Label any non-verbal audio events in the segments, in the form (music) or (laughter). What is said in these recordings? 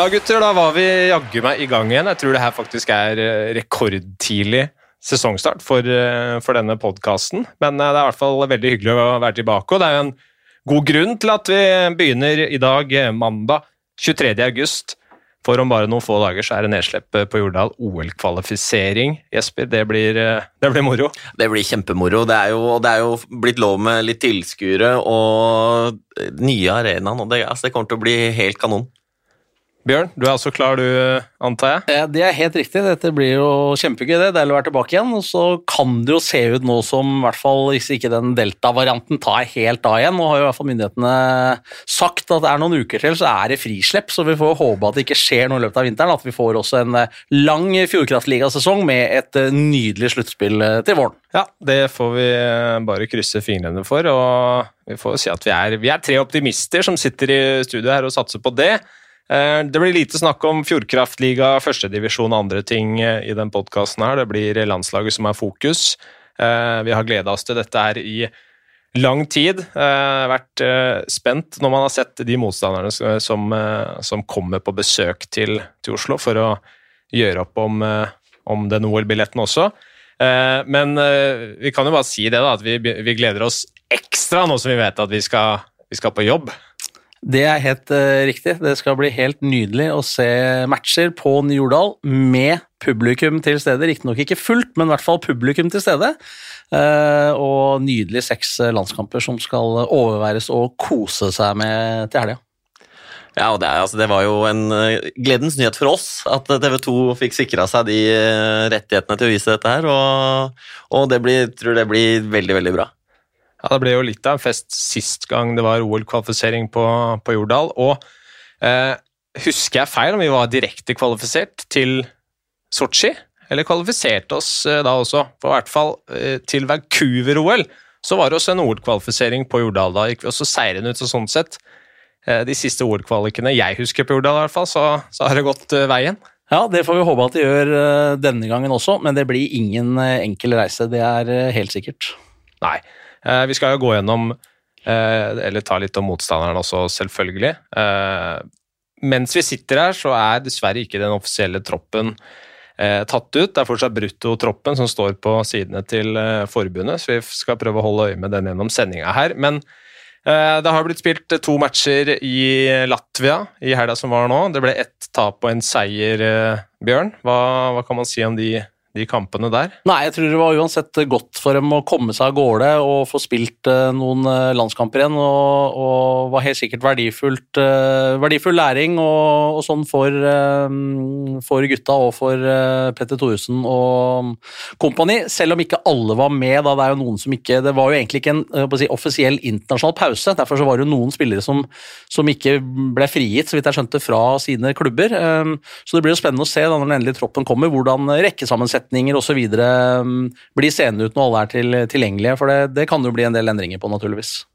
Ja, gutter, da var vi jaggu meg i gang igjen. Jeg tror det her faktisk er eh, rekordtidlig sesongstart for, eh, for denne podkasten. Men eh, det er i hvert fall veldig hyggelig å være tilbake, og det er jo en god grunn til at vi begynner i dag, mandag 23. august. For om bare noen få dager så er det nedslipp på Jordal. OL-kvalifisering. Jesper, det blir, det blir, moro? Det blir kjempemoro. Det er, jo, det er jo blitt lov med litt tilskuere og nye arenaen. og det, altså det kommer til å bli helt kanon. Bjørn, du er også klar du, antar jeg? Ja, det er helt riktig. Dette blir jo kjempegøy. det. Deilig å være tilbake igjen. Og så kan det jo se ut nå som i hvert fall hvis ikke den delta-varianten tar helt av igjen. Nå har jo i hvert fall myndighetene sagt at det er noen uker til, så er det frislepp. Så vi får håpe at det ikke skjer noe i løpet av vinteren. At vi får også en eh, lang Fjordkraftligasesong med et eh, nydelig sluttspill eh, til våren. Ja, det får vi bare krysse fingrene for. Og vi får si at vi er, vi er tre optimister som sitter i studio her og satser på det. Eh, det blir lite snakk om Fjordkraftliga, førstedivisjon og andre ting eh, i den podkasten her. Det blir landslaget som er fokus. Eh, vi har gleda oss til dette her i lang tid. Vært spent når man har sett de motstanderne som, som kommer på besøk til, til, Oslo for å gjøre opp om, om den OL-billetten også. Men vi kan jo bare si det, da, at vi, vi gleder oss ekstra nå som vi vet at vi skal, vi skal på jobb. Det er helt uh, riktig. Det skal bli helt nydelig å se matcher på Ny-Jordal med publikum til stede. Riktignok ikke fullt, men i hvert fall publikum til stede. Uh, og nydelig seks landskamper som skal overværes og kose seg med til helga. Ja, og det, altså, det, var jo en gledens nyhet for oss at TV 2 fikk sikra seg de rettighetene til å vise dette her. Og, og det blir, tror det blir veldig, veldig bra. Ja, Det ble jo litt av en fest sist gang det var OL-kvalifisering på, på, Jordal. Og eh, husker jeg feil om vi var direkte kvalifisert til Sotsji? Eller kvalifiserte oss eh, da også? For i hvert fall eh, til Vancouver-OL så var det også en OL-kvalifisering på Jordal. Da gikk vi også seirende ut og sånn sett. Eh, de siste OL-kvalikene jeg husker på Jordal, i hvert fall, så, så har det gått eh, veien. Ja, det får vi håpe at de gjør eh, denne gangen også, men det blir ingen enkel reise. Det er helt sikkert. Nei. Eh, vi skal jo gå gjennom eh, Eller ta litt om motstanderen også, selvfølgelig. Eh, mens vi sitter her, så er dessverre ikke den offisielle troppen tatt ut. Det er fortsatt bruttotroppen som står på sidene til forbundet, så vi skal prøve å holde øye med den gjennom sendinga her. Men det har blitt spilt to matcher i Latvia i helga som var nå. Det ble ett tap og en seier, Bjørn. Hva, hva kan man si om de de kampene der? Nei, jeg tror det var uansett godt for dem å komme seg av gårde og få spilt uh, noen uh, landskamper igjen. Og, og, var helt sikkert verdifullt, uh, verdifull læring og, og sånn for, for, gutta og for Petter Thoresen og kompani. Selv om ikke alle var med. Da, det er jo noen som ikke Det var jo egentlig ikke en si, offisiell internasjonal pause. Derfor så var det jo noen spillere som, som ikke ble frigitt, så vidt jeg skjønte, fra sine klubber. Så det blir jo spennende å se da når den endelige troppen kommer, hvordan rekkesammensetningen forutsetninger osv. Mm, blir seende ut når alle er til, tilgjengelige? For det, det kan jo bli en del endringer på, naturligvis.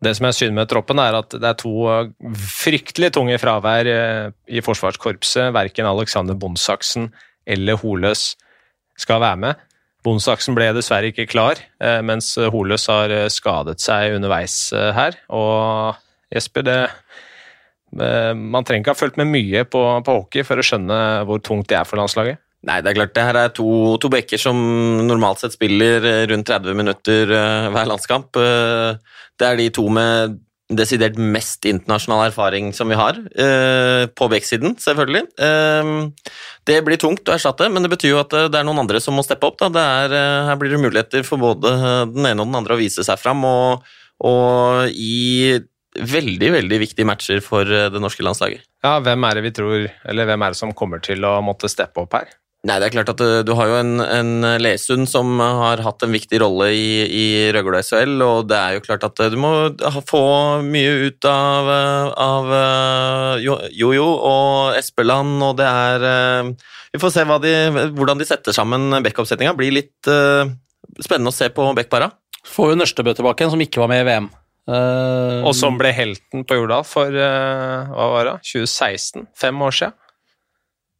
Det som er synd med troppen, er at det er to uh, fryktelig tunge fravær uh, i forsvarskorpset. Verken Alexander Bondsaksen eller Holøs skal være med. Bondsaksen ble dessverre ikke klar, uh, mens Holøs har skadet seg underveis her. Og Jesper, det, man trenger ikke ha fulgt med mye på, på hockey for å skjønne hvor tungt det er for landslaget. Nei, det er klart det her er to, to bekker som normalt sett spiller eh, rundt 30 minutter uh, hver landskamp. Uh, det er de to med desidert mest internasjonal erfaring som vi har, på bekksiden, selvfølgelig. det blir tungt å erstatte, men det betyr jo at det er noen andre som må steppe opp. Er, her blir det muligheter for både den ene og den andre å vise seg fram, og, og i veldig veldig viktige matcher for det norske landslaget. Ja, Hvem er det vi tror, eller hvem er det som kommer til å måtte steppe opp her? Nei, det er klart at eh, Du har jo en, en Lesund som har hatt en viktig rolle i, i Røgla SHL, og det er jo klart at eh, du må få mye ut av, eh, av Jojo og Espeland, og det er Vi får se de, hvordan de setter sammen backup-settinga. Blir litt uh, spennende å se på backpara. Får jo Nørstebø tilbake igjen, som ikke var med i VM. Uh, og som ble helten på Jordal for uh, hva var det, 2016? Fem år siden?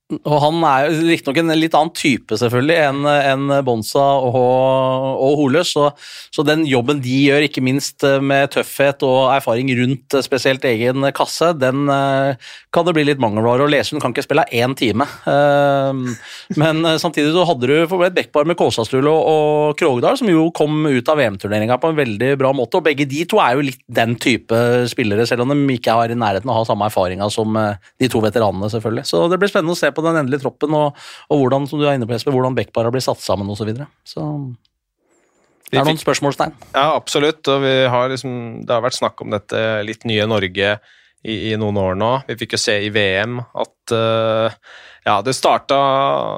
Og han er riktignok en litt annen type selvfølgelig enn en Bonsa og, og Holøs, så, så, den jobben de gjør, ikke minst med tøffhet og erfaring rundt spesielt egen kasse, den kan det bli litt mangelvare. Og Lesund kan ikke spille én time. Men samtidig så hadde du et Bekkbar med Kåsastul og, og Krogdal, som jo kom ut av VM-turneringa på en veldig bra måte. Og begge de to er jo litt den type spillere, selv om de ikke har i nærheten å ha samme erfaringa som de to veteranene, selvfølgelig. Så det blir spennende å se på på den endelige troppen, og, og hvordan som du er inne på, Jesper, hvordan backpara blir satt sammen osv. Så, videre. så det er noen spørsmålstegn. Ja, absolutt. og har liksom, Det har vært snakk om dette litt nye Norge i, i, noen år nå. Vi fikk jo se i VM at uh, ja, det starta,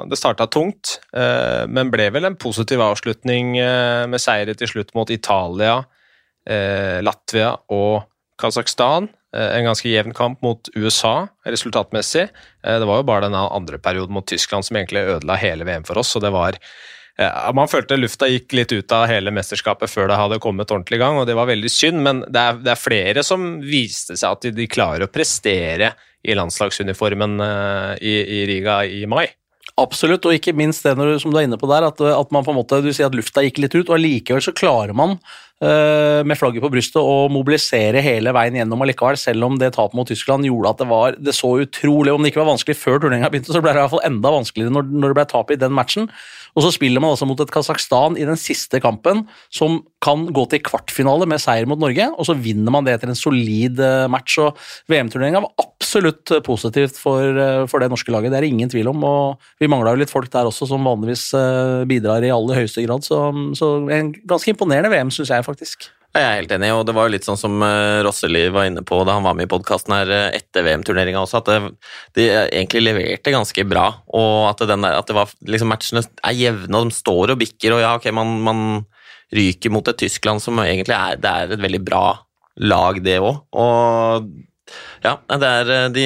det starta tungt, uh, men ble vel en positiv avslutning uh, med seire til slutt mot Italia, Latvia og Kasakhstan. Eh, en ganske jevn kamp mot USA resultatmessig. Eh, det var jo bare den andre perioden mot Tyskland som egentlig ødela hele VM for oss. og det var eh, man følte lufta gikk litt ut av hele mesterskapet før det hadde kommet ordentlig i gang, og det var veldig synd, men det er, det er flere som viste seg at de, de klarer å prestere i landslagsuniformen i, i Riga i mai. Absolutt, og ikke minst det når, som du er inne på der, at, at man på en måte, du sier at lufta gikk litt ut, og allikevel så klarer man uh, med flagget på brystet å mobilisere hele veien gjennom allikevel, selv om det tapet mot Tyskland gjorde at det var det så utrolig Om det ikke var vanskelig før turneringa begynte, så ble det i hvert fall enda vanskeligere når, når det ble tap i den matchen. Og så spiller man altså mot et Kasakhstan i den siste kampen, som kan gå til kvartfinale med seier mot Norge, og så vinner man det etter en solid eh, match. Og VM-turneringa var absolutt positivt for, eh, for, det norske laget, det er det ingen tvil om. Og vi mangla jo litt folk der også som vanligvis eh, bidrar i aller høyeste grad, så, så en ganske imponerende VM, syns jeg faktisk. Jeg er helt enig, og det var jo litt sånn som Rosseli var inne på da han var med i podkasten her etter VM-turneringa også, at de egentlig leverte ganske bra. Og at, der, at det var, liksom matchene er jevne, og de står og bikker, og ja, ok, man, man ryker mot et Tyskland som egentlig er, det er et veldig bra lag, det òg. Og ja, det er de,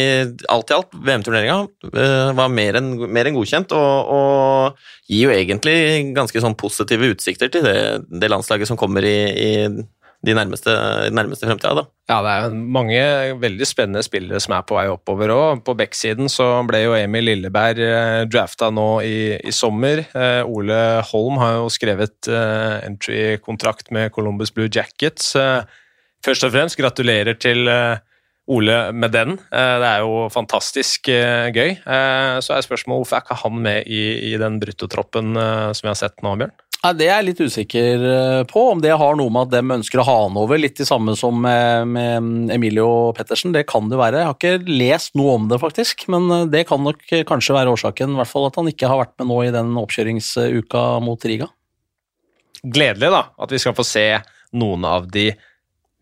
Alt i alt, VM-turneringa var mer enn en godkjent, og, og, gir jo egentlig ganske sånn positive utsikter til det, det landslaget som kommer i, i de nærmeste, nærmeste fremtida. Ja, det er mange veldig spennende spillere som er på vei oppover òg. På backsiden så ble jo Emil Lilleberg eh, drafta nå i, i sommer. Eh, Ole Holm har jo skrevet eh, entry-kontrakt med Columbus Blue Jackets. først og fremst gratulerer til Ole med den. Det er jo fantastisk gøy. Så er spørsmålet hvorfor er ikke han med i, i den bruttotroppen som vi har sett nå, Bjørn? Nei, Det er jeg litt usikker eh, på, om det har noe med at de ønsker å ha han over. Litt det samme som med, Emilio Pettersen, det kan det være. Jeg har ikke lest noe om det, faktisk, men eh, det kan nok kanskje være årsaken. I hvert fall at han ikke har vært med nå i den oppkjøringsuka mot Riga. Gledelig da, at vi skal få se noen av de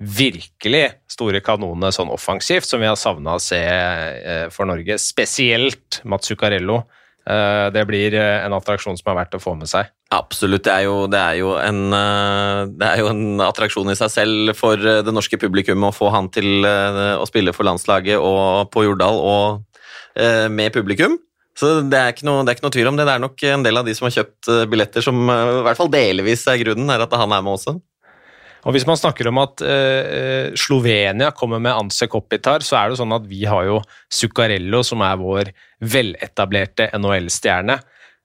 virkelig store kanonene sånn offensivt, som vi har savna å se eh, for Norge. Spesielt Mats Zuccarello. Det blir en attraksjon som er verdt å få med seg. Absolutt. Det er, jo, det, er en, eh, det er, jo, en, attraksjon i seg selv for eh, det norske publikum å få han til eh, å spille for landslaget og på Jordal og med publikum. Så det er, noe, det er, ikke noe, tvil om det. Det er nok en del av de som har kjøpt billetter som i hvert fall delvis er grunnen, er at han er med også. Og Hvis man snakker om at uh, Slovenia kommer med Anse Kopitar, så er det sånn at vi har jo Zuccarello, som er vår veletablerte NHL-stjerne.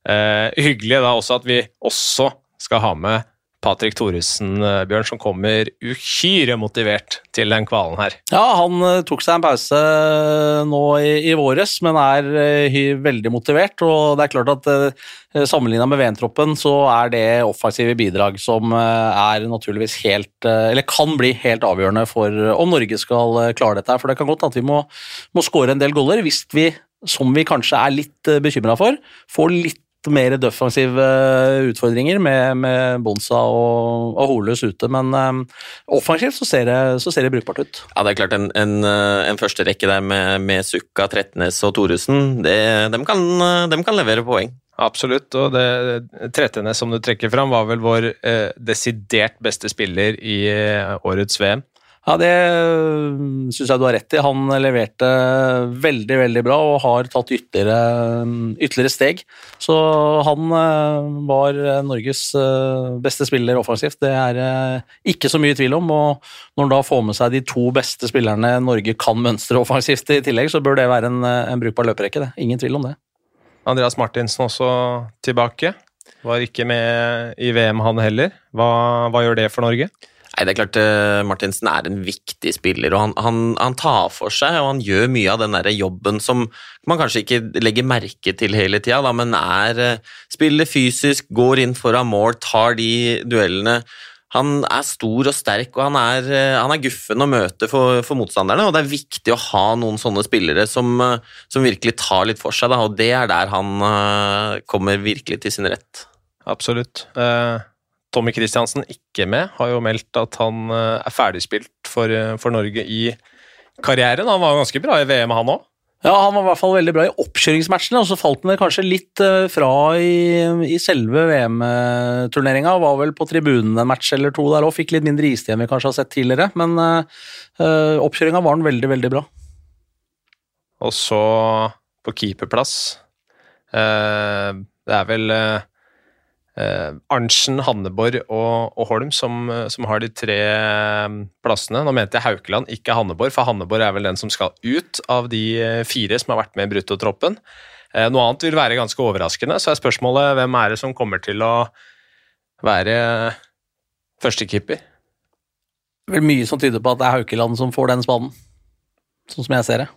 Uh, hyggelig da også at vi også skal ha med Patrick Thoresen, eh, Bjørn, som kommer uhyre motivert til den kvalen her. Ja, han uh, tok seg en pause nå i, i våres, men er veldig motivert. Og det er klart at sammenligna med VM-troppen, så er det offensive bidrag som er naturligvis helt Eller kan bli helt avgjørende for om Norge skal klare dette. For det kan godt at vi må, må skåre en del goller hvis vi, som vi kanskje er litt bekymra for, får litt mer defensive utfordringer med, med Bonsa og, og Holøs ute, men um, offensivt så ser, det, så ser, det, brukbart ut. Ja, det er klart en, en, eh, en første rekke der med, med Sukka, Trettenes og Thoresen, de, kan, kan levere poeng. Absolutt, og det Trettenes som du trekker fram, var vel vår eh, desidert beste spiller i eh, årets VM. Ja, det mm, syns jeg du har rett i. Han leverte veldig, veldig bra og har tatt ytterligere, mm, ytterligere steg. Så han eh, var Norges eh, beste spiller offensivt. Det er eh, ikke så mye tvil om. Og når han da får med seg de to beste spillerne Norge kan mønstre offensivt i tillegg, så bør det være en, en brukbar løperekke. Det. Ingen tvil om det. Andreas Martinsen også tilbake. Var ikke med i VM, han heller. Hva, hva gjør det for Norge? Nei, det er klart uh, Martinsen er en viktig spiller, og han, han, han, tar for seg og han gjør mye av den der jobben som man kanskje ikke legger merke til hele tida, men er uh, spiller fysisk, går inn foran mål, tar de duellene. Han er stor og sterk, og han er, uh, han er guffen å møte for, for, motstanderne. og Det er viktig å ha noen sånne spillere som, som virkelig tar litt for seg, da, og det er der han kommer virkelig til sin rett. Absolutt. Uh Tommy Kristiansen ikke med, har jo meldt at han eh, er ferdigspilt for, eh, for Norge i karrieren. Han var ganske bra i VM, han òg. Ja, han var i hvert fall veldig bra i oppkjøringsmatchene, og så falt han kanskje litt eh, fra i, i selve VM-turneringa. Var vel på tribunen en match eller to der og fikk litt mindre istid enn vi kanskje har sett tidligere. Men øh, oppkjøringa var han veldig, veldig bra. Og så på keeperplass Det er vel Arntzen, Hanneborg og, og Holm som, som, har de tre eh, plassene. Nå mente jeg Haukeland, ikke Hanneborg, for Hanneborg er vel den som skal ut av de eh, fire som har vært med i bruttotroppen. Eh, noe annet vil være ganske overraskende, så er spørsmålet hvem er det som kommer til å være førstekeeper? Er vel mye som tyder på at det er Haukeland som får den spaden, sånn som jeg ser det.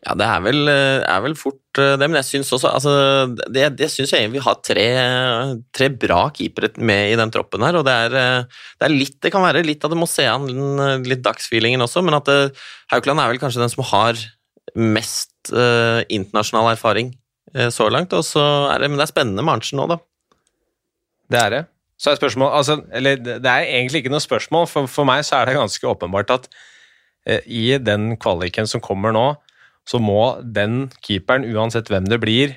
Ja, det er vel, eh, er vel fort eh, det, men jeg syns også altså, det, det synes jeg vi har tre, tre, bra keepere med i den troppen her. og det er, eh, det er, litt, det kan være litt at det må se an litt dagsfeelingen også, men at Haukeland er vel kanskje den som har mest eh, internasjonal erfaring eh, så langt. og så er det, Men det er spennende med Arntzen nå, da. Det er det. Så er spørsmål, altså, eller det er egentlig ikke noe spørsmål. For, for meg så er det ganske åpenbart at eh, i den kvaliken som kommer nå, så må den keeperen, uansett hvem det blir,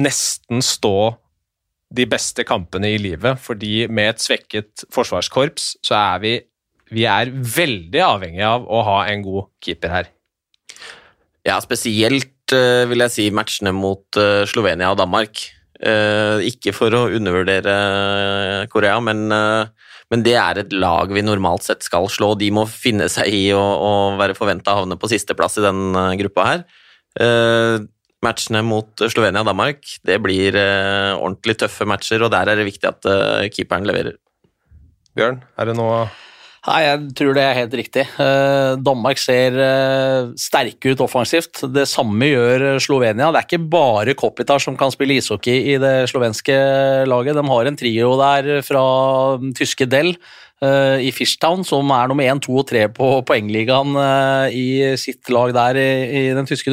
nesten stå de beste kampene i livet, fordi med et svekket forsvarskorps så er vi, vi er veldig avhengig av å ha en god keeper her. Ja, spesielt eh, vil jeg si matchene mot eh, Slovenia og Danmark. Eh, ikke for å undervurdere Korea, men men det er et lag vi normalt sett skal slå. De må finne seg i å, være forventa å havne på sisteplass i den uh, gruppa her. Uh, matchene mot Slovenia og Danmark det blir uh, ordentlig tøffe matcher, og der er det viktig at keeperen leverer. Bjørn, er det noe Nei, Jeg tror det er helt riktig. Danmark ser sterke ut offensivt. Det samme gjør Slovenia. Det er ikke bare Kopitar som kan spille ishockey i det slovenske laget. De har en trio der fra tyske Del i Fishtown, som er nummer én, to og tre på poengligaen i sitt lag der i, den tyske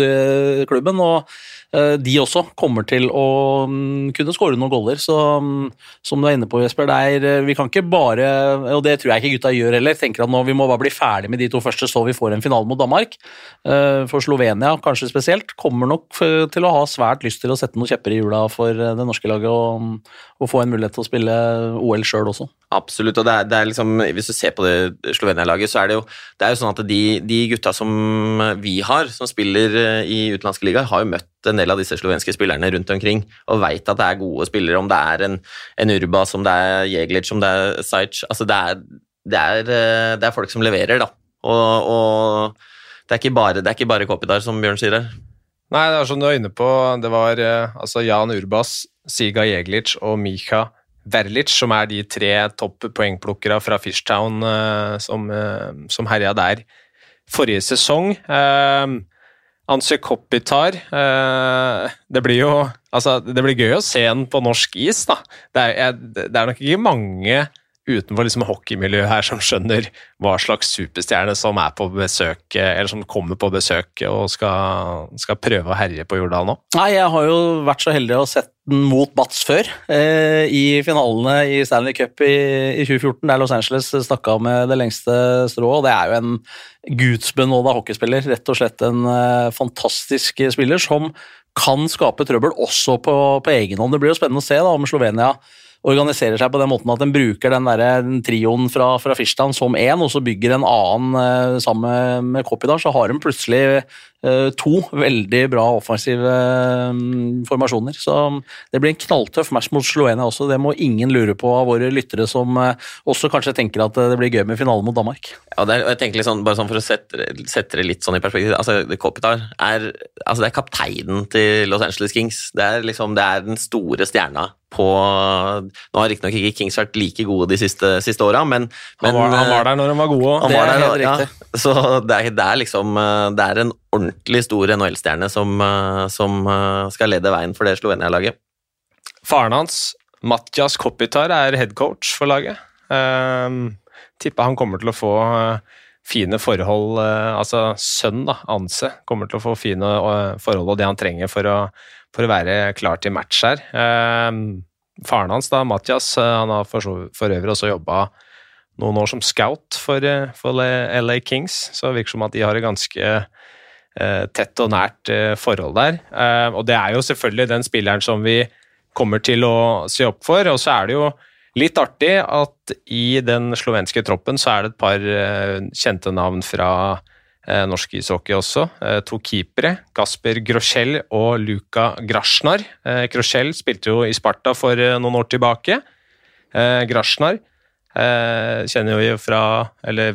klubben. og Eh, de også kommer til å mm, kunne skåre noen goller. Så mm, som du er inne på, Jesper, er, eh, vi kan ikke bare Og det tror jeg ikke gutta gjør heller. tenker at nå Vi må bare bli ferdig med de to første så vi får en finale mot Danmark. Eh, for Slovenia kanskje spesielt kommer nok til å ha svært lyst til å sette noen kjepper i hjula for det norske laget og, mm, og få en mulighet til å spille OL sjøl også. Absolutt. og det er, det er, liksom, Hvis du ser på det Slovenia-laget, så er det jo det er jo sånn at de, de, gutta som vi har, som spiller i utenlandske ligaer, har jo møtt en del av disse slovenske spillerne rundt omkring og veit at det er gode spillere, om det er en, en Urba, som det er Jeglic, som det er Sajc altså det er, det, er, eh, det er, folk som leverer, da. Og, og det, er ikke bare, det er ikke bare Kopidar, som Bjørn sier her. Nei, det er som du er inne på, det var eh, altså Jan Urbas, Siga Jeglic og Mika Verlic, som er de tre topp poengplukkere fra Fishtown uh, som, uh, som herja der forrige sesong. Uh, Ansje Kopitar eh, Det blir jo altså, det blir gøy å se han på norsk is, da. Det er, det er nok ikke mange utenfor liksom hockeymiljøet her som skjønner hva slags superstjerne som er på besøk, eller som kommer på besøk og skal, skal prøve å herje på Jordal nå? Nei, jeg har jo vært så heldig å sett den mot Bats før, eh, i finalene i Stanley Cup i, i 2014, der Los Angeles stakk med det lengste strået. og Det er jo en gudsbenåda hockeyspiller, rett og slett en eh, fantastisk spiller som kan skape trøbbel også på, på egen hånd. Det blir jo spennende å se da, om Slovenia organiserer seg på den måten at den bruker den, der, den trioen fra, fra Fischland som én, og så bygger en annen eh, sammen med Kopidar, så har de plutselig eh, to veldig bra offensive mm, formasjoner. Så det blir en knalltøff match mot Slovenia også. Det må ingen lure på av våre lyttere som eh, også kanskje tenker at det blir gøy med finale mot Danmark. Ja, er, jeg tenker sånn, bare sånn For å sette, sette det litt sånn i perspektiv altså, Kopitar er, altså, det er kapteinen til Los Angeles Kings. Det er, liksom, det er den store stjerna på Nå har riktignok ikke Kings vært like gode de siste, siste åra, men, men han, var, han, var, der når de var gode. Han var der, helt ja. Så det er, det er, liksom Det er en ordentlig stor NHL-stjerne som, som, skal lede veien for det Slovenia-laget. Faren hans, Matjas Kopitar, er headcoach for laget. Um, tipper han kommer til å få fine forhold Altså sønn, da, Anse, kommer til å få fine forhold og det han trenger for å, for å være klar til match her. Um, faren hans, da, Mathias, han har for, for øvrig også jobba noen år som scout for, for, LA Kings, så det virker som at de har et ganske tett og nært forhold der. og det er jo selvfølgelig den spilleren som vi kommer til å se opp for, og så er det jo Litt artig at i den slovenske troppen så er det et par eh, kjente navn fra eh, norsk ishockey også. Eh, to keepere, Gasper Groschel og Luka Grasjnar. Groschel spilte jo i Sparta for noen år tilbake. Grasjnar kjenner jo fra,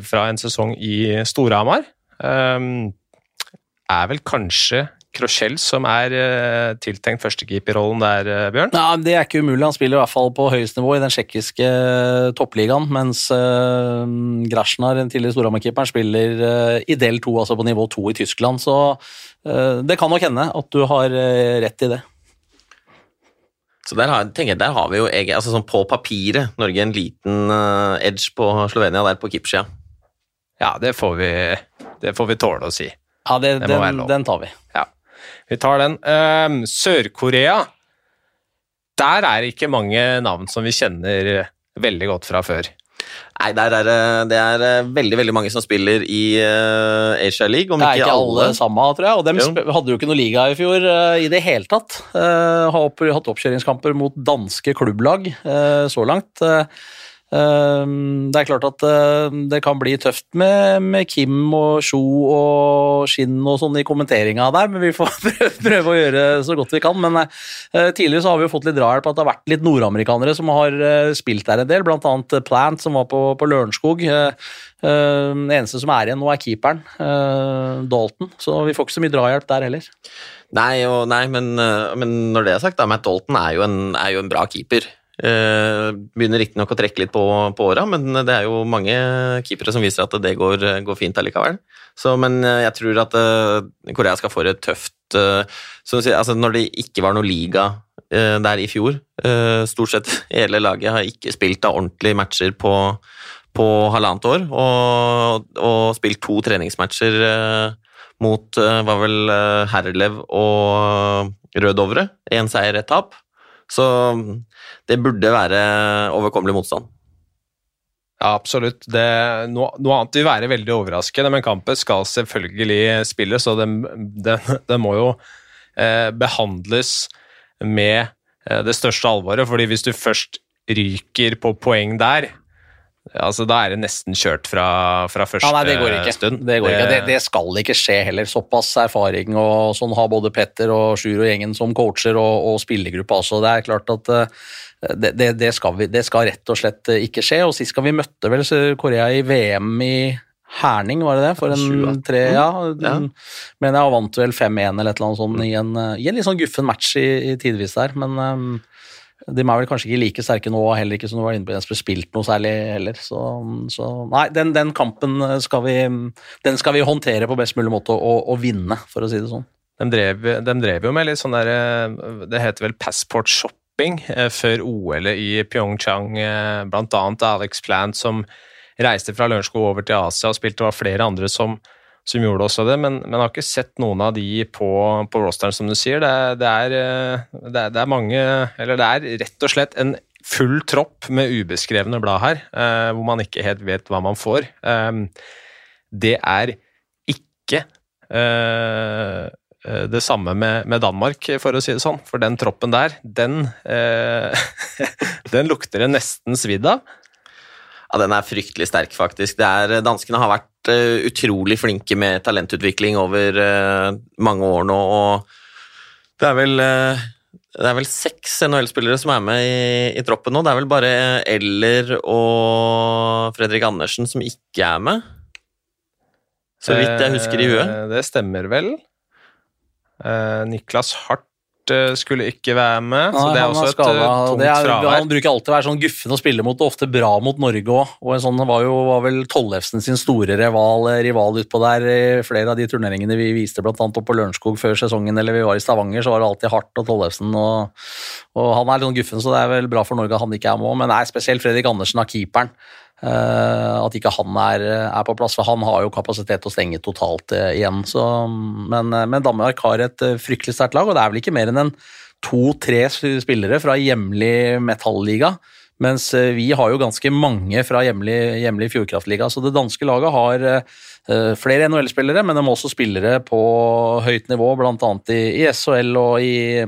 fra en sesong i Storhamar. Er vel kanskje Krochel som er uh, tiltenkt førstekeeperrollen der, uh, Bjørn? Nei, Det er ikke umulig. Han spiller i hvert fall på høyest nivå i den tsjekkiske uh, toppligaen, mens uh, Grasjnar, den tidligere Storhamar-keeperen, spiller uh, i del to, altså på nivå to i Tyskland. Så det kan nok hende at du har rett i det. Så der har, jeg, der har vi jo altså sånn på papiret Norge en liten edge på Slovenia der på keepersida. Ja, det får, vi, det får vi tåle å si. Ja, det, det den, den tar vi. Ja. Vi tar den. Um, Sør-Korea. Der er ikke mange navn som vi kjenner veldig godt fra før. Nei, der er det er eh, veldig veldig mange som spiller i uh, Asia League. Om det er ikke, ikke alle, alle samme, tror jeg. Og dem jo. hadde jo ikke noe liga i fjor uh, i det hele tatt. Uh, har hatt oppkjøringskamper mot danske klubblag så langt. Ehm, det er klart at eh, det kan bli tøft med, med Kim og Sjo og Skinn og sånn i kommenteringa der, men vi får (laughs) prøve å gjøre så godt vi kan. Men uh, tidligere så har vi jo fått litt drahjelp at det har vært litt nordamerikanere som har spilt der en del, annet Plant som var på, på Lørenskog. Den eneste som er igjen nå, er keeperen, Dalton, så vi får ikke så mye drahjelp der heller. Nei, og, nei men, men, når det er sagt, da, Matt Dalton er jo en, er jo en bra keeper. Uh, begynner riktignok å trekke litt på, på åra, men det er jo mange keepere som viser at det går, går fint allikevel. Så, men eh, jeg tror at uh, Korea skal få det tøft Så, altså Når det ikke var noe liga der i fjor Stort sett (laughs) hele laget har ikke spilt da ordentlige matcher på, på halvannet år, og, og spilt to treningsmatcher mot var vel Herlev og Rødovre. Én seier, ett tap. Så det burde være overkommelig motstand. Ja, absolutt. Det, noe, noe, annet vil være veldig overraskende, men kampen skal selvfølgelig spilles, og den, den, den må jo eh, behandles med eh, det største alvoret. fordi hvis du først ryker på poeng der, Altså, Da er det nesten kjørt fra, fra første ja, nei, det går ikke. stund. Det, går ikke. Det, det, skal ikke skje heller. Såpass erfaring og sånn har både Petter og Sjur og gjengen som coacher og, og spillergruppe Altså, Det er klart at det, det, det, skal vi, det, skal rett og slett eh, ikke skje. Og Sist gang vi møtte vel Korea i VM i Herning, var det det? For en tre, ja. ja. Men jeg vant vel 5-1 eller et eller annet sånt i en, i en litt sånn guffen match i, i tidvis der. Men um, de er vel kanskje ikke like sterke nå, heller ikke som du var inne på, Jesper, spilt noe særlig heller. Så, så nei, den, den, kampen skal vi, den skal vi håndtere på best mulig måte og, og vinne, for å si det sånn. De drev, de drev jo med litt sånn der Det heter vel passport shopping eh, før OL i Pyeongchang, eh, blant annet Alex Plant som reiste fra Lørenskog over til Asia og spilte, og var flere andre som som gjorde også det, men, men jeg har ikke sett noen av de på, på rosteren, som du sier. Det, det, er, eh, det, er, det, er, mange Eller det er rett og slett en full tropp med ubeskrevne blad her, eh, hvor man ikke helt vet hva man får. Eh, det er ikke eh, eh det samme med, med, Danmark, for å si det sånn. For den troppen der, den, eh, (laughs) den lukter det nesten svidd av. Ja, Den er fryktelig sterk, faktisk. Er, danskene har vært uh, utrolig flinke med talentutvikling over uh, mange år nå, og det er vel uh, det er vel seks NHL-spillere som er med i, i, troppen nå. Det er vel bare Eller og Fredrik Andersen som ikke er med. Så vidt jeg husker i huet. Det stemmer vel. Niklas Hart Eh, skulle ikke være med. Nei, så det er også et eh, tungt er, fravær. Han bruker alltid å være sånn guffen å spille mot, og ofte bra mot Norge òg. Og en sånn var jo var vel Tollefsen sin store rival, eh, rival utpå der i flere av de turneringene vi viste, bl.a. på Lørenskog før sesongen, eller vi var i Stavanger, så var det alltid hardt og Tollefsen. Og, og han er litt sånn guffen, så det er vel bra for Norge at han ikke er med òg. Men nei, spesielt Fredrik Andersen av keeperen. Uh, at ikke han er, er, på plass, for han har jo kapasitet til å stenge totalt uh, igjen. Så, men, uh, men, Danmark har et fryktelig sterkt lag, og det er vel ikke mer enn en to-tre spillere fra hjemlig metalliga. Mens vi har jo ganske mange fra hjemlig, hjemlig Fjordkraftliga, så det danske laget har flere NHL-spillere, men de må også spillere på høyt nivå, bl.a. I, i SHL og i,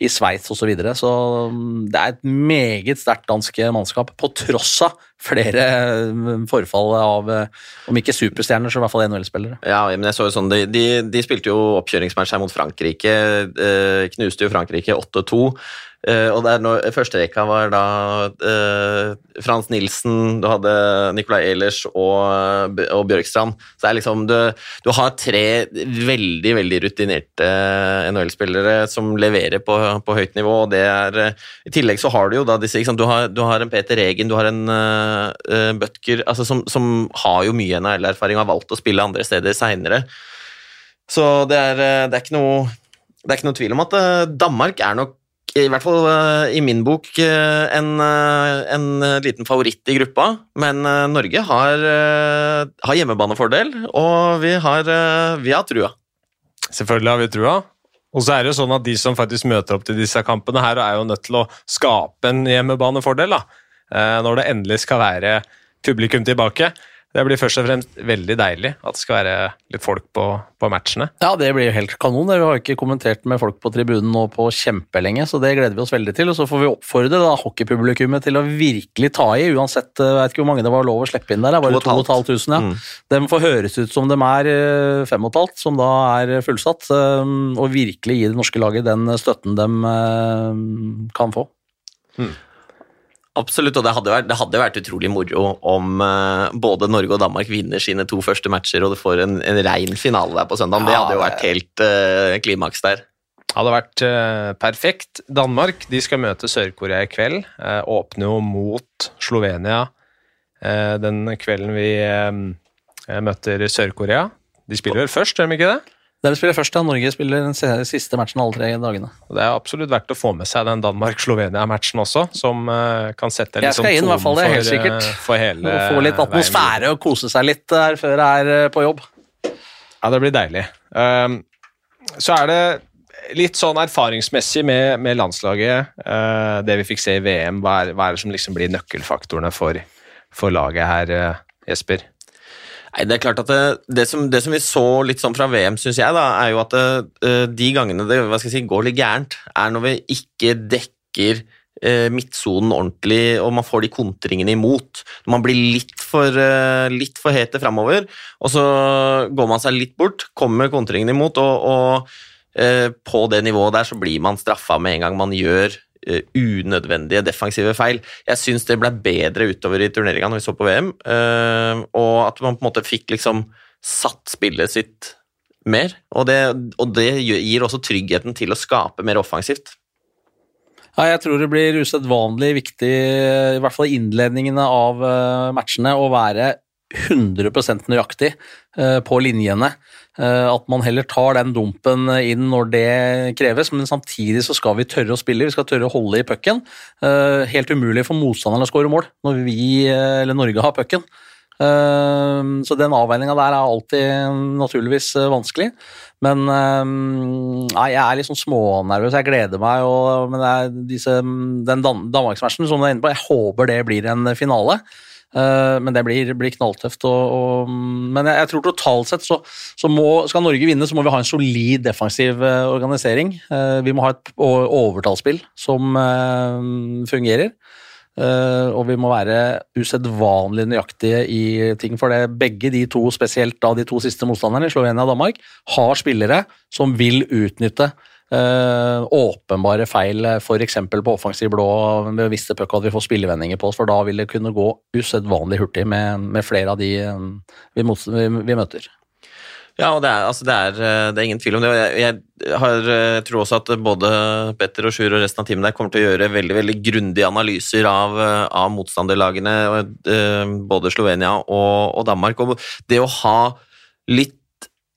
i Sveits osv. Så, videre. så mm, det er et meget sterkt dansk mannskap, på tross av flere mm, forfall av, eh, om ikke superstjerner, så i hvert fall NHL-spillere. Ja, men jeg så jo sånn, de, de, de spilte jo oppkjøringsmatch her mot Frankrike. Eh, knuste jo Frankrike 8-2. Uh, og der når, Første rekka var da uh, Frans Nilsen, du hadde Nicolay Ehlers og, og Bjørkstrand. Så er liksom du, du, har tre veldig veldig rutinerte NHL-spillere som leverer på, på, høyt nivå. og det er uh, I tillegg så har du jo da disse du har, du, har, en Peter Regen, du har en Butker altså som, som, har jo mye NHL-erfaring og har valgt å spille andre steder seinere. Så det er, det er ikke noe det er ikke noe tvil om at Danmark er nok i hvert fall eh, i min bok eh, en, eh, en, liten favoritt i gruppa. Men Norge har, har hjemmebanefordel, og vi har, vi har trua. Selvfølgelig har vi trua. Og så er det jo sånn at de som faktisk møter opp til disse kampene her, er jo nødt til å skape en hjemmebanefordel da. når det endelig skal være publikum tilbake. Det blir først og fremst veldig deilig at det skal være litt folk på, på matchene. Ja, det blir jo helt kanon. Vi har ikke kommentert med folk på tribunen nå på kjempelenge, så det gleder vi oss veldig til. Og så får vi oppfordre da hockeypublikummet til å virkelig ta i, uansett jeg vet ikke hvor mange det var lov å slippe inn der. Det var 2500, ja. Mm. De får høres ut som de er 5500, eh, som da er fullsatt, eh, og virkelig gi det norske laget den støtten de eh, kan få. Mm. Absolutt, og det hadde, vært, det hadde vært utrolig moro om uh, både Norge og Danmark vinner sine to første matcher og du får en, en rein finale der på søndag. Ja, det hadde jo vært helt uh, klimaks der. Det hadde vært uh, perfekt. Danmark de skal møte Sør-Korea i kveld. åpner jo mot Slovenia den kvelden vi møter Sør-Korea. De spiller vel først, gjør de ikke det? Dere spiller først, ja. Norge spiller den siste matchen alle tre dagene. Det er absolutt verdt å få med seg den Danmark-Slovenia-matchen også, som uh, kan sette liksom Jeg skal inn, fall. Det er helt sikkert. Eh, for hele Få litt atmosfære og kose seg litt der før jeg er eh, på jobb. Ja, det blir deilig. Um, så er det litt sånn erfaringsmessig med, med landslaget, det vi fikk se i VM, hva er, hva er det som liksom blir nøkkelfaktorene for, for laget her, Jesper? Nei, det er klart at det, det, som, det, som, vi så litt sånn fra VM, syns jeg, da, er jo at det, eh, de gangene det si, går litt gærent, er når vi ikke dekker eh, midtsonen ordentlig, og man får de kontringene imot. Når man blir litt for, eh, litt for hete framover, og så går man seg litt bort, kommer kontringene imot, og, og eh, på det nivået der så blir man straffa med en gang man gjør Eh, unødvendige defensive feil. Jeg syns det ble bedre utover i turneringa når vi så på VM, eh, og at man på en måte fikk liksom satt spillet sitt mer. Og det, og det gir også tryggheten til å skape mer offensivt. Ja, jeg tror det blir usedvanlig viktig, i hvert fall i innledningene av eh, matchene, å være 100% nøyaktig på linjene. Eh, at man heller tar den dumpen inn når det kreves, men samtidig så skal vi tørre å spille, vi skal tørre å holde i pucken. Eh, helt umulig for motstanderen å skåre mål når vi, eh, eller Norge, har pucken. Så den avveininga der er alltid naturligvis vanskelig. Men nei, jeg er litt sånn smånervøs. Jeg gleder meg. Og, men disse, den Danmarksmatchen som du er inne på, jeg håper det blir en finale. Eh, men det blir, blir knalltøft. Og, og, men jeg, jeg, tror totalt sett så, så må, skal Norge vinne, så må vi ha en solid defensiv uh, organisering. Uh, vi må ha et overtallsspill som fungerer. Og vi må være usedvanlig nøyaktige i ting. For det begge de to, spesielt da de to siste motstanderne, Slovenia og Danmark, har spillere som vil utnytte uh, åpenbare feil, f.eks. på offensiv blå med visste puck at vi får spillevendinger på oss, for da vil det kunne gå usedvanlig hurtig med, med flere av de um, vi, mot, vi, vi møter. Ja, og det er, altså det, er, eh, det er, ingen tvil om det. Jeg, jeg har, jeg, tror også at både Petter og Sjur og resten av teamet der kommer til å gjøre veldig veldig grundige analyser av, eh, av motstanderlagene, både Slovenia og, og, Danmark. Og det å ha litt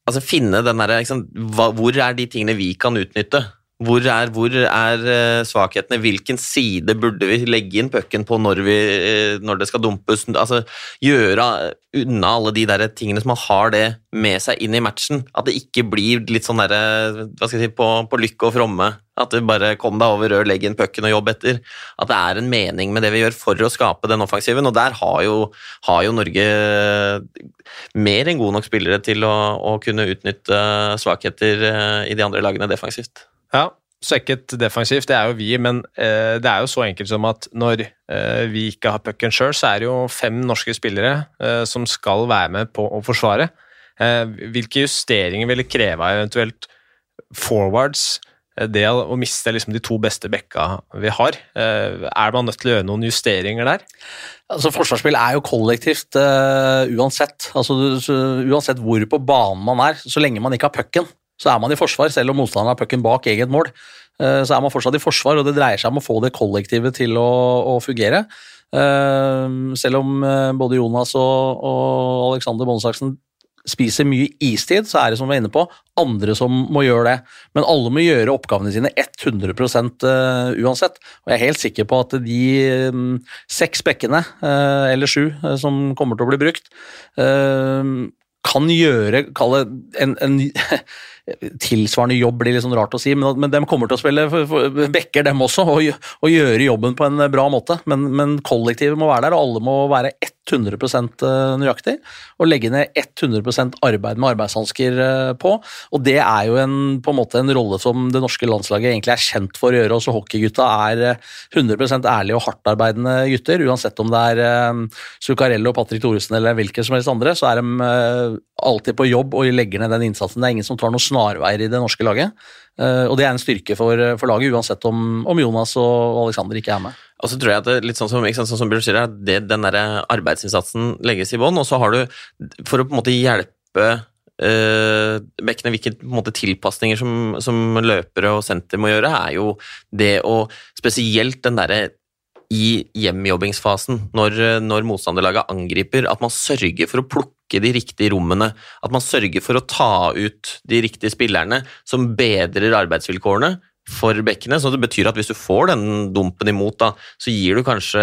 Altså finne den derre liksom, Hvor er de tingene vi kan utnytte? Hvor er, hvor er, eh, svakhetene? Hvilken side burde vi legge inn pucken på når, vi, eh, når, det skal dumpes? Altså, gjøre unna alle de der tingene som man har det med seg inn i matchen. At det ikke blir litt sånn derre hva skal jeg si, på, på lykke og fromme. At du bare kom deg over rød, legg inn pucken og jobb etter. At det er en mening med det vi gjør for å skape den offensiven. Og der har jo, har jo Norge mer enn gode nok spillere til å, å kunne utnytte svakheter eh, i de andre lagene defensivt. Ja, svekket defensivt, det er jo vi, men eh, det er jo så enkelt som at når eh, vi ikke har pucken sjøl, så er det jo fem norske spillere eh, som skal være med på å forsvare. Eh, hvilke justeringer vil det kreve eventuelt forwards? Eh, det å miste liksom de to beste bekka vi har, eh, er man nødt til å gjøre noen justeringer der? Altså, Forsvarsspill er jo kollektivt uh, uansett. Altså, uansett hvor på banen man er, så lenge man ikke har pucken så er man i forsvar, selv om motstanderen har pucken bak eget mål. Uh, så er man fortsatt i forsvar, og det dreier seg om å få det kollektivet til å, å fungere. Uh, selv om både Jonas og, og Alexander Bondsaksen spiser mye istid, så er det som vi er inne på, andre som må gjøre det. Men alle må gjøre oppgavene sine 100% uansett. Og jeg er helt sikker på at de um, seks bekkene, uh, eller sju, som kommer til å bli brukt, kan gjøre Kall det en, en (laughs) tilsvarende jobb blir litt sånn rart å si, men, men de kommer til å spille bekker, dem også, og, og, gjøre jobben på en bra måte. Men, men kollektivet må være der, og alle må være 100 eh, nøyaktig, og legge ned 100% arbeid med arbeidshansker eh, på. Og det er jo en, på en måte en rolle som det norske landslaget egentlig er kjent for å gjøre. Også hockeygutta er 100 eh, ærlige og hardtarbeidende gutter. Uansett om det er Zuccarello, Patrick Thoresen eller hvilke som helst andre, så er de alltid på jobb og legger ned den innsatsen. Det er ingen som tar noen snarveier i det norske laget. Og det er en styrke for, for laget, uansett om, om, Jonas og Alexander ikke er med. Og så tror jeg at det, litt sånn som, sant, sånn som Bjørn sier, det, den der arbeidsinnsatsen legges i bånn, og så har du, for å på en måte hjelpe uh, bekkene, hvilke måte, tilpasninger som, som, løpere og senter må gjøre, er jo det å Spesielt den derre i hjemjobbingsfasen, når, når motstanderlaget angriper, at man sørger for å plukke de riktige rommene. At man sørger for å ta ut de riktige spillerne som bedrer arbeidsvilkårene for bekkene. Så det betyr at hvis du får den dumpen imot, da, så gir du kanskje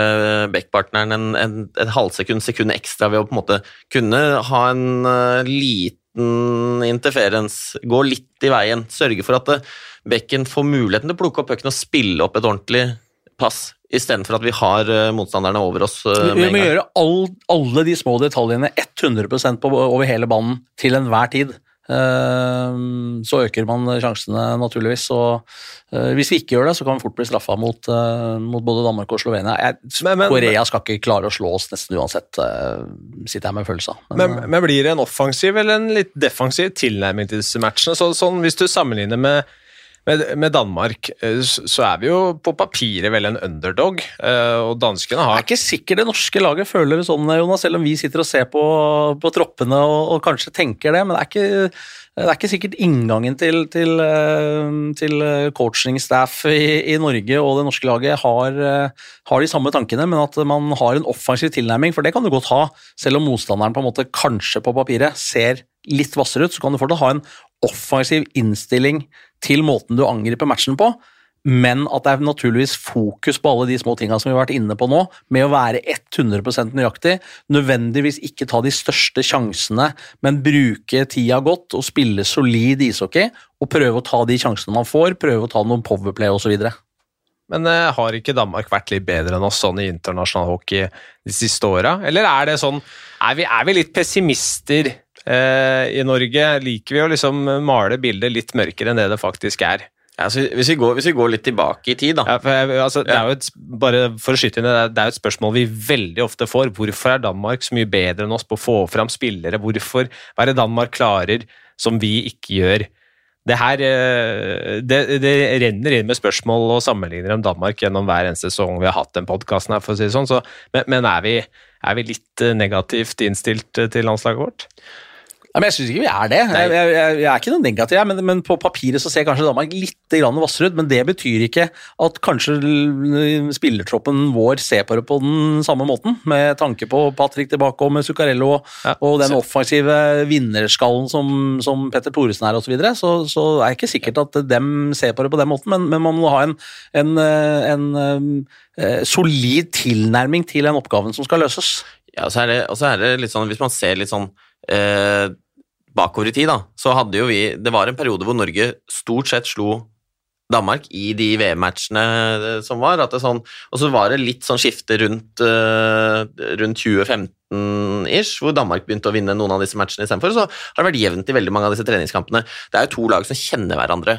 backpartneren en, en, en halvsekund, sekund ekstra ved å på en måte kunne ha en uh, liten interferens, gå litt i veien, sørge for at uh, bekken får muligheten til å plukke opp pucken og spille opp et ordentlig pass istedenfor at vi har uh, motstanderne over oss. Vi må gjøre all, alle de små detaljene 100 på, over hele banen til enhver tid. Uh, så øker man sjansene, naturligvis. Og hvis vi ikke gjør det, så kan vi fort bli straffa mot, mot, både Danmark og Slovenia. Jeg, men, men, Korea skal ikke klare å slå oss nesten uansett, sitter jeg med følelse av. Men, men, blir det en offensiv eller en litt defensiv tilnærming til disse matchene? Så, sånn, hvis du sammenligner med med, med, Danmark eh, så er vi jo på papiret vel en underdog, eh, og danskene har Det er ikke sikkert det norske laget føler det sånn, Jonas, selv om vi sitter og ser på, på troppene og, og, kanskje tenker det, men det er ikke, det er ikke sikkert inngangen til, til, eh, til coaching-staff i, i, Norge og det norske laget har, har, de samme tankene, men at man har en offensiv tilnærming, for det kan du godt ha, selv om motstanderen på en måte kanskje på papiret ser litt hvassere ut, så kan du fortsatt ha en offensiv innstilling til måten du angriper matchen på, men at det er naturligvis fokus på alle de små tinga som vi har vært inne på nå, med å være 100% nøyaktig. Nødvendigvis ikke ta de største sjansene, men bruke tida godt og spille solid ishockey. Og prøve å ta de sjansene man får, prøve å ta noen powerplay osv. Men uh, har ikke Danmark vært litt bedre enn oss sånn i internasjonal hockey de siste åra? Eller er det sånn Er vi, er vi litt pessimister Eh, I Norge liker vi å liksom male bildet litt mørkere enn det det faktisk er. Altså, hvis, vi går, hvis vi går litt tilbake i tid, da. Ja, for altså, det er jo et, inn, det er- jo et spørsmål vi veldig ofte får. Hvorfor er Danmark så mye bedre enn oss på å få fram spillere? Hvorfor hva er det Danmark klarer som vi ikke gjør? Det her eh, det, det renner inn med spørsmål og sammenligner om Danmark gjennom hver eneste sesong vi har hatt den podkasten her, for å si det sånn. Så, men men er, vi, er vi litt eh, negativt innstilt eh, til landslaget vårt? Ja, men jeg syns ikke vi er det. Jeg, jeg, jeg, er ikke noe negativ, men, men på papiret så ser kanskje Danmark litt grann hvassere ut. Men det betyr ikke at kanskje spillertroppen vår ser på det på den samme måten. Med tanke på Patrick tilbake og med Zuccarello og, Ja, og den offensive vinnerskallen som, som Petter Thoresen er osv. Så, videre, så så er ikke sikkert at dem ser på det på den måten, men, men man må ha en, en, en, en eh, solid tilnærming til den oppgaven som skal løses. Ja, og så er det, og så er det litt sånn, hvis man ser litt sånn eh, bakover i tid, da, så hadde jo vi Det var en periode hvor Norge stort sett slo Danmark i de VM-matchene eh, som var. Sånn, og så var det litt sånn skifte rundt, eh, rundt 2015-ish, hvor Danmark begynte å vinne noen av disse matchene istedenfor. Så har det vært jevnt i veldig mange av disse treningskampene. Det er jo to lag som kjenner hverandre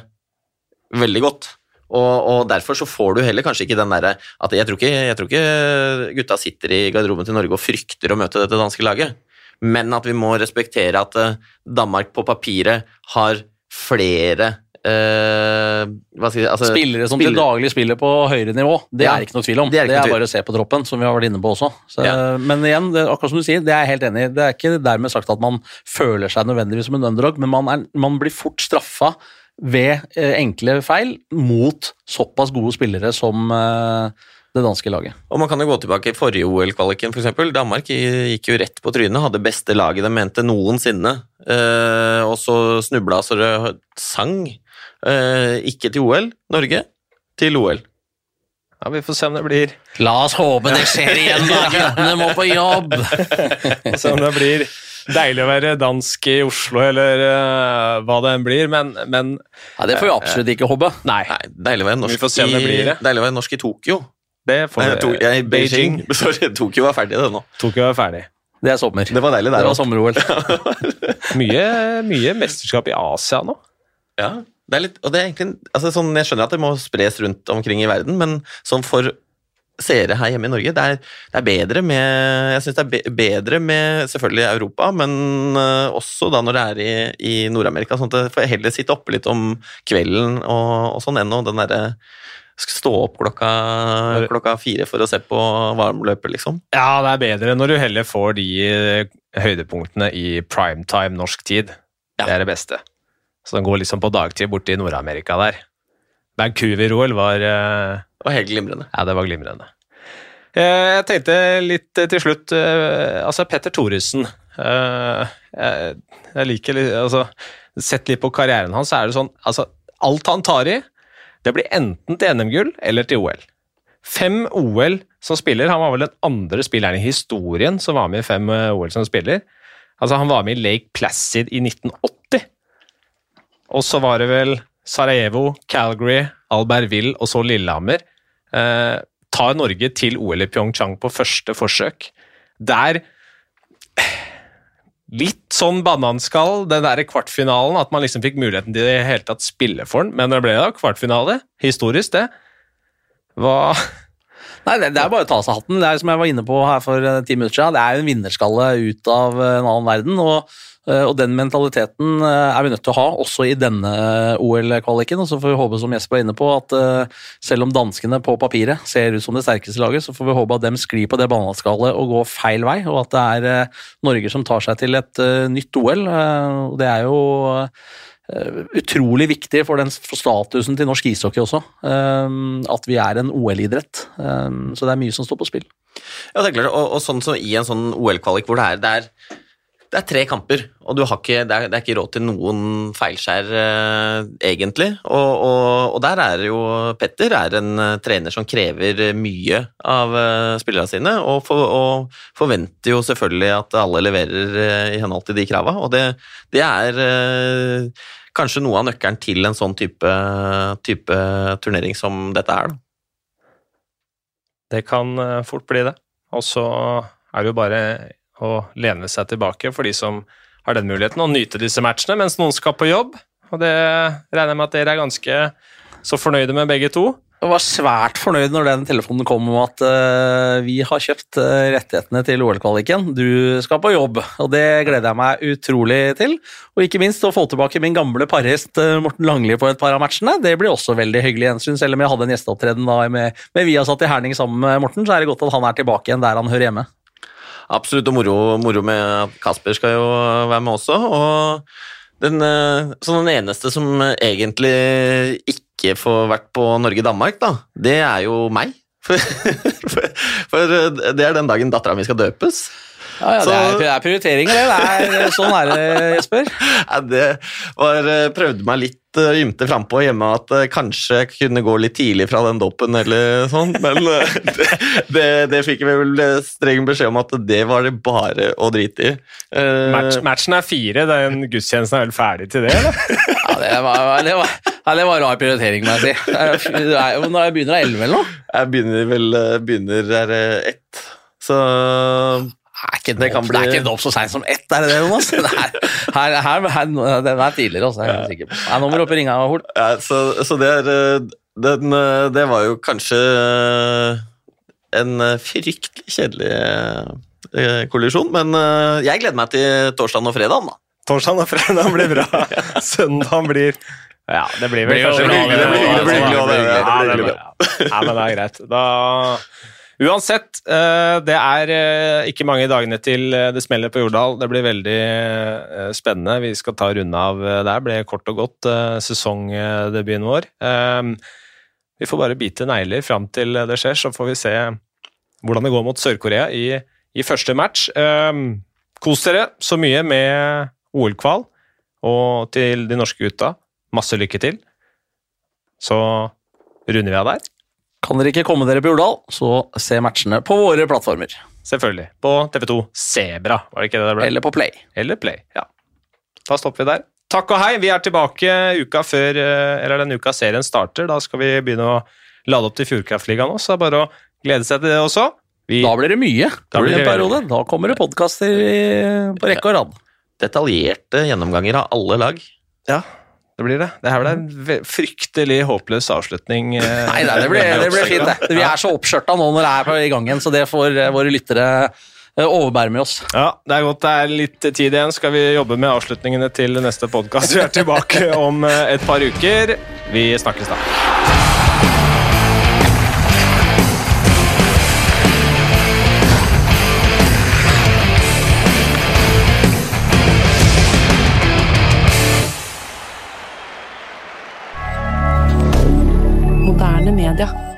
veldig godt. Og, og derfor så får du heller kanskje ikke den derre at jeg tror ikke, jeg tror ikke gutta sitter i garderoben til Norge og frykter å møte dette danske laget, men at vi må respektere at eh, Danmark på papiret har flere Uh, si, altså, Spillere som til daglig spiller på høyere nivå, det Ja, er ikke noe tvil om. det Det er er, noe tvil. bare å se på troppen, som vi har vært inne på også. Så, Ja. Men igjen, det, akkurat som du sier, det er jeg helt enig i. Det er ikke dermed sagt at man føler seg nødvendigvis som en underdog, men man, er, man blir fort straffa ved eh, enkle feil mot såpass gode spillere som eh, det danske laget. Og man kan jo gå tilbake i forrige OL-kvaliken, f.eks. Danmark gikk jo rett på trynet, hadde beste laget de mente noensinne. Eh, og så snubla så det sang. Eh, ikke til OL, Norge, til OL. Ja, Vi får se om det blir La oss håpe det skjer igjen, da! Guttene må på jobb! (laughs) Og se om det blir deilig å være dansk i Oslo, eller uh, hva det enn blir, men, men Ja, det får vi absolutt ikke håpe. nei. Nei, deilig å være norsk, Vi får se om det blir det. I, deilig å være norsk i Tokyo. Det får Nei, to, jeg, Beijing. (laughs) Sorry, Tokyo var ferdig, det nå. Tokyo er ferdig. Det er sommer. Det var deilig Det der var sommer-OL. (laughs) Mye, mye mesterskap i Asia nå. Ja, det er litt, og det er egentlig, altså sånn, Jeg skjønner at det må spres rundt omkring i verden, men sånn for seere her hjemme i Norge, det er, det er bedre med Jeg synes det er be, bedre med selvfølgelig Europa, men uh, også da når det er i, i Nord-Amerika. sånn at det får heller sitte oppe litt om kvelden og, og sånn enn den derre stå opp klokka, klokka fire for å se på varmløpet, liksom. Ja, det er bedre når du heller får de eh, høydepunktene i primetime norsk tid. Ja. Det er det beste. Så den går liksom på dagtid borte i Nord-Amerika der. Vancouver-OL var eh, Det var helt glimrende. Ja, det var glimrende. Eh, Jeg tenkte litt til slutt Altså, Petter Thoresen jeg liker litt Altså, sett litt på karrieren hans, så er det sånn Altså, alt han tar i, det blir enten til NM-gull eller til OL. Fem OL som spiller. Han var vel den andre spilleren i historien som var med i fem eh, OL som spiller. Altså, han var med i Lake Placid i 1980. Og så var det vel Sarajevo, Calgary, Albertville og så Lillehammer. Eh, tar Norge til OL i Pyeongchang på første forsøk. Der Litt sånn bananskall, den der kvartfinalen, at man liksom fikk muligheten til i det hele tatt spille for den, men det ble da kvartfinale. Historisk, det. Hva Nei, det, det er bare å ta av seg hatten. Det er som jeg var inne på her for eh, ti minutter siden. Det er jo en vinnerskalle ut av eh, en annen verden. Og, og den mentaliteten eh, er vi nødt til å ha også i denne eh, OL-kvaliken. Og så får vi håpe, som Jesper var inne på, at eh, selv om danskene på papiret ser ut som det sterkeste laget, så får vi håpe at dem sklir på det banaskallet og går feil vei, og at det er eh, Norge som tar seg til et eh, nytt OL. Eh, det er jo eh, utrolig viktig for, den, statusen til norsk ishockey også, eh, at vi er en OL-idrett. Eh, så det er mye som står på spill. Ja, det er klart, og, og sånn som i en sånn OL-kvalik hvor det er, det er det er tre kamper, og ikke, det, er, det er ikke råd til noen feilskjær, eh, egentlig. Og, og, og der er jo Petter er en eh, trener som krever mye av eh, spillerne sine, og, for, og forventer jo selvfølgelig at alle leverer eh, i henhold til de krava. Og det, det er eh, kanskje noe av nøkkelen til en sånn type, type turnering som dette er. Da. Det kan eh, fort bli det. Og så er det jo bare å lene seg tilbake for de som har den muligheten, og nyte disse matchene mens noen skal på jobb. Og det regner jeg med at dere er ganske Så fornøyde med begge to. Jeg var svært fornøyd når den telefonen kom om at uh, vi har kjøpt uh, rettighetene til OL-kvaliken. Du skal på jobb, og det gleder jeg meg utrolig til. Og ikke minst å få tilbake min gamle parhest uh, Morten Langli på et par av matchene. Det blir også veldig hyggelig gjensyn. Selv om jeg hadde en gjesteopptreden da med, med Viasat i Herning sammen med Morten, så er det godt at han er tilbake igjen der han hører hjemme. Absolutt, og moro, moro med at Kasper skal jo være med også. og den, så den eneste som egentlig ikke får vært på Norge-Danmark, da, det er jo meg. (laughs) For, for, for, det er den dagen dattera mi skal døpes. Ja, ja det, er, det, er, prioriteringer, det. det er, sånn er det, Jesper. (laughs) Ja, det var, prøvde meg litt uh, ymte frampå hjemme at uh, kanskje jeg kunne gå litt tidlig fra den dåpen eller sånn, men (laughs) det, det, det, fikk vi vel streng beskjed om at det var det bare å drite i. Match, matchen er fire, den gudstjenesten er vel ferdig til det, eller? (laughs) ja, det var, det var, ja, det var rar prioritering, må jeg si. Når jeg begynner av elleve eller noe? Jeg begynner vel begynner er ett. Så er ikke det, kan bli... det er ikke opp så seint som ett, er det det, Jonas? Her, her, her, den er tidligere, også, er sikker på. Ja, nå må du opp i ringa, Hol. Ja, så, så det, er, eh, den, eh, det var jo kanskje eh, en fryktelig kjedelig kollisjon, men jeg gleder meg til torsdag og fredag, da. Torsdag og fredag blir bra. Søndag blir Ja, det blir vel kanskje Det blir hyggelig. Ja, men det er greit. Da Uansett, eh, det er eh, ikke mange dagene til eh, det smeller på Jordal. Det blir veldig spennende. Vi skal ta runde av der. Ble kort og godt sesongdebuten vår. Vi får bare bite negler fram til det skjer, så får vi se hvordan det går mot Sør-Korea i, i, første match. Kos dere så mye med OL-kval, og til de norske gutta, masse lykke til. Så runder vi av der. Kan dere ikke komme dere på Jordal, så se matchene på våre plattformer. Selvfølgelig. På TV2 Sebra, var det ikke det det ble? Eller på Play. Eller Play, ja. Da stopper vi der. Takk og hei. Vi er tilbake uka før, eh, eller den uka serien starter. Da skal vi begynne å lade opp til Fjordkraftligaen også. Så det er bare å glede seg til det også. Vi... Da blir det mye. Da, blir det periode. da kommer det podkaster på rekke og rad. Detaljerte gjennomganger av alle lag. Ja, det blir det. Det her ble en fryktelig håpløs avslutning. Eh, nei, nei det, blir, det blir fint, det. Vi er så oppskjørta nå når det er i gang igjen, så det får eh, våre lyttere eh, overbære med oss. Ja, Det er godt det er litt tid igjen. Skal vi jobbe med avslutningene til neste podkast? Vi er tilbake om et par uker. Vi snakkes da. Canada.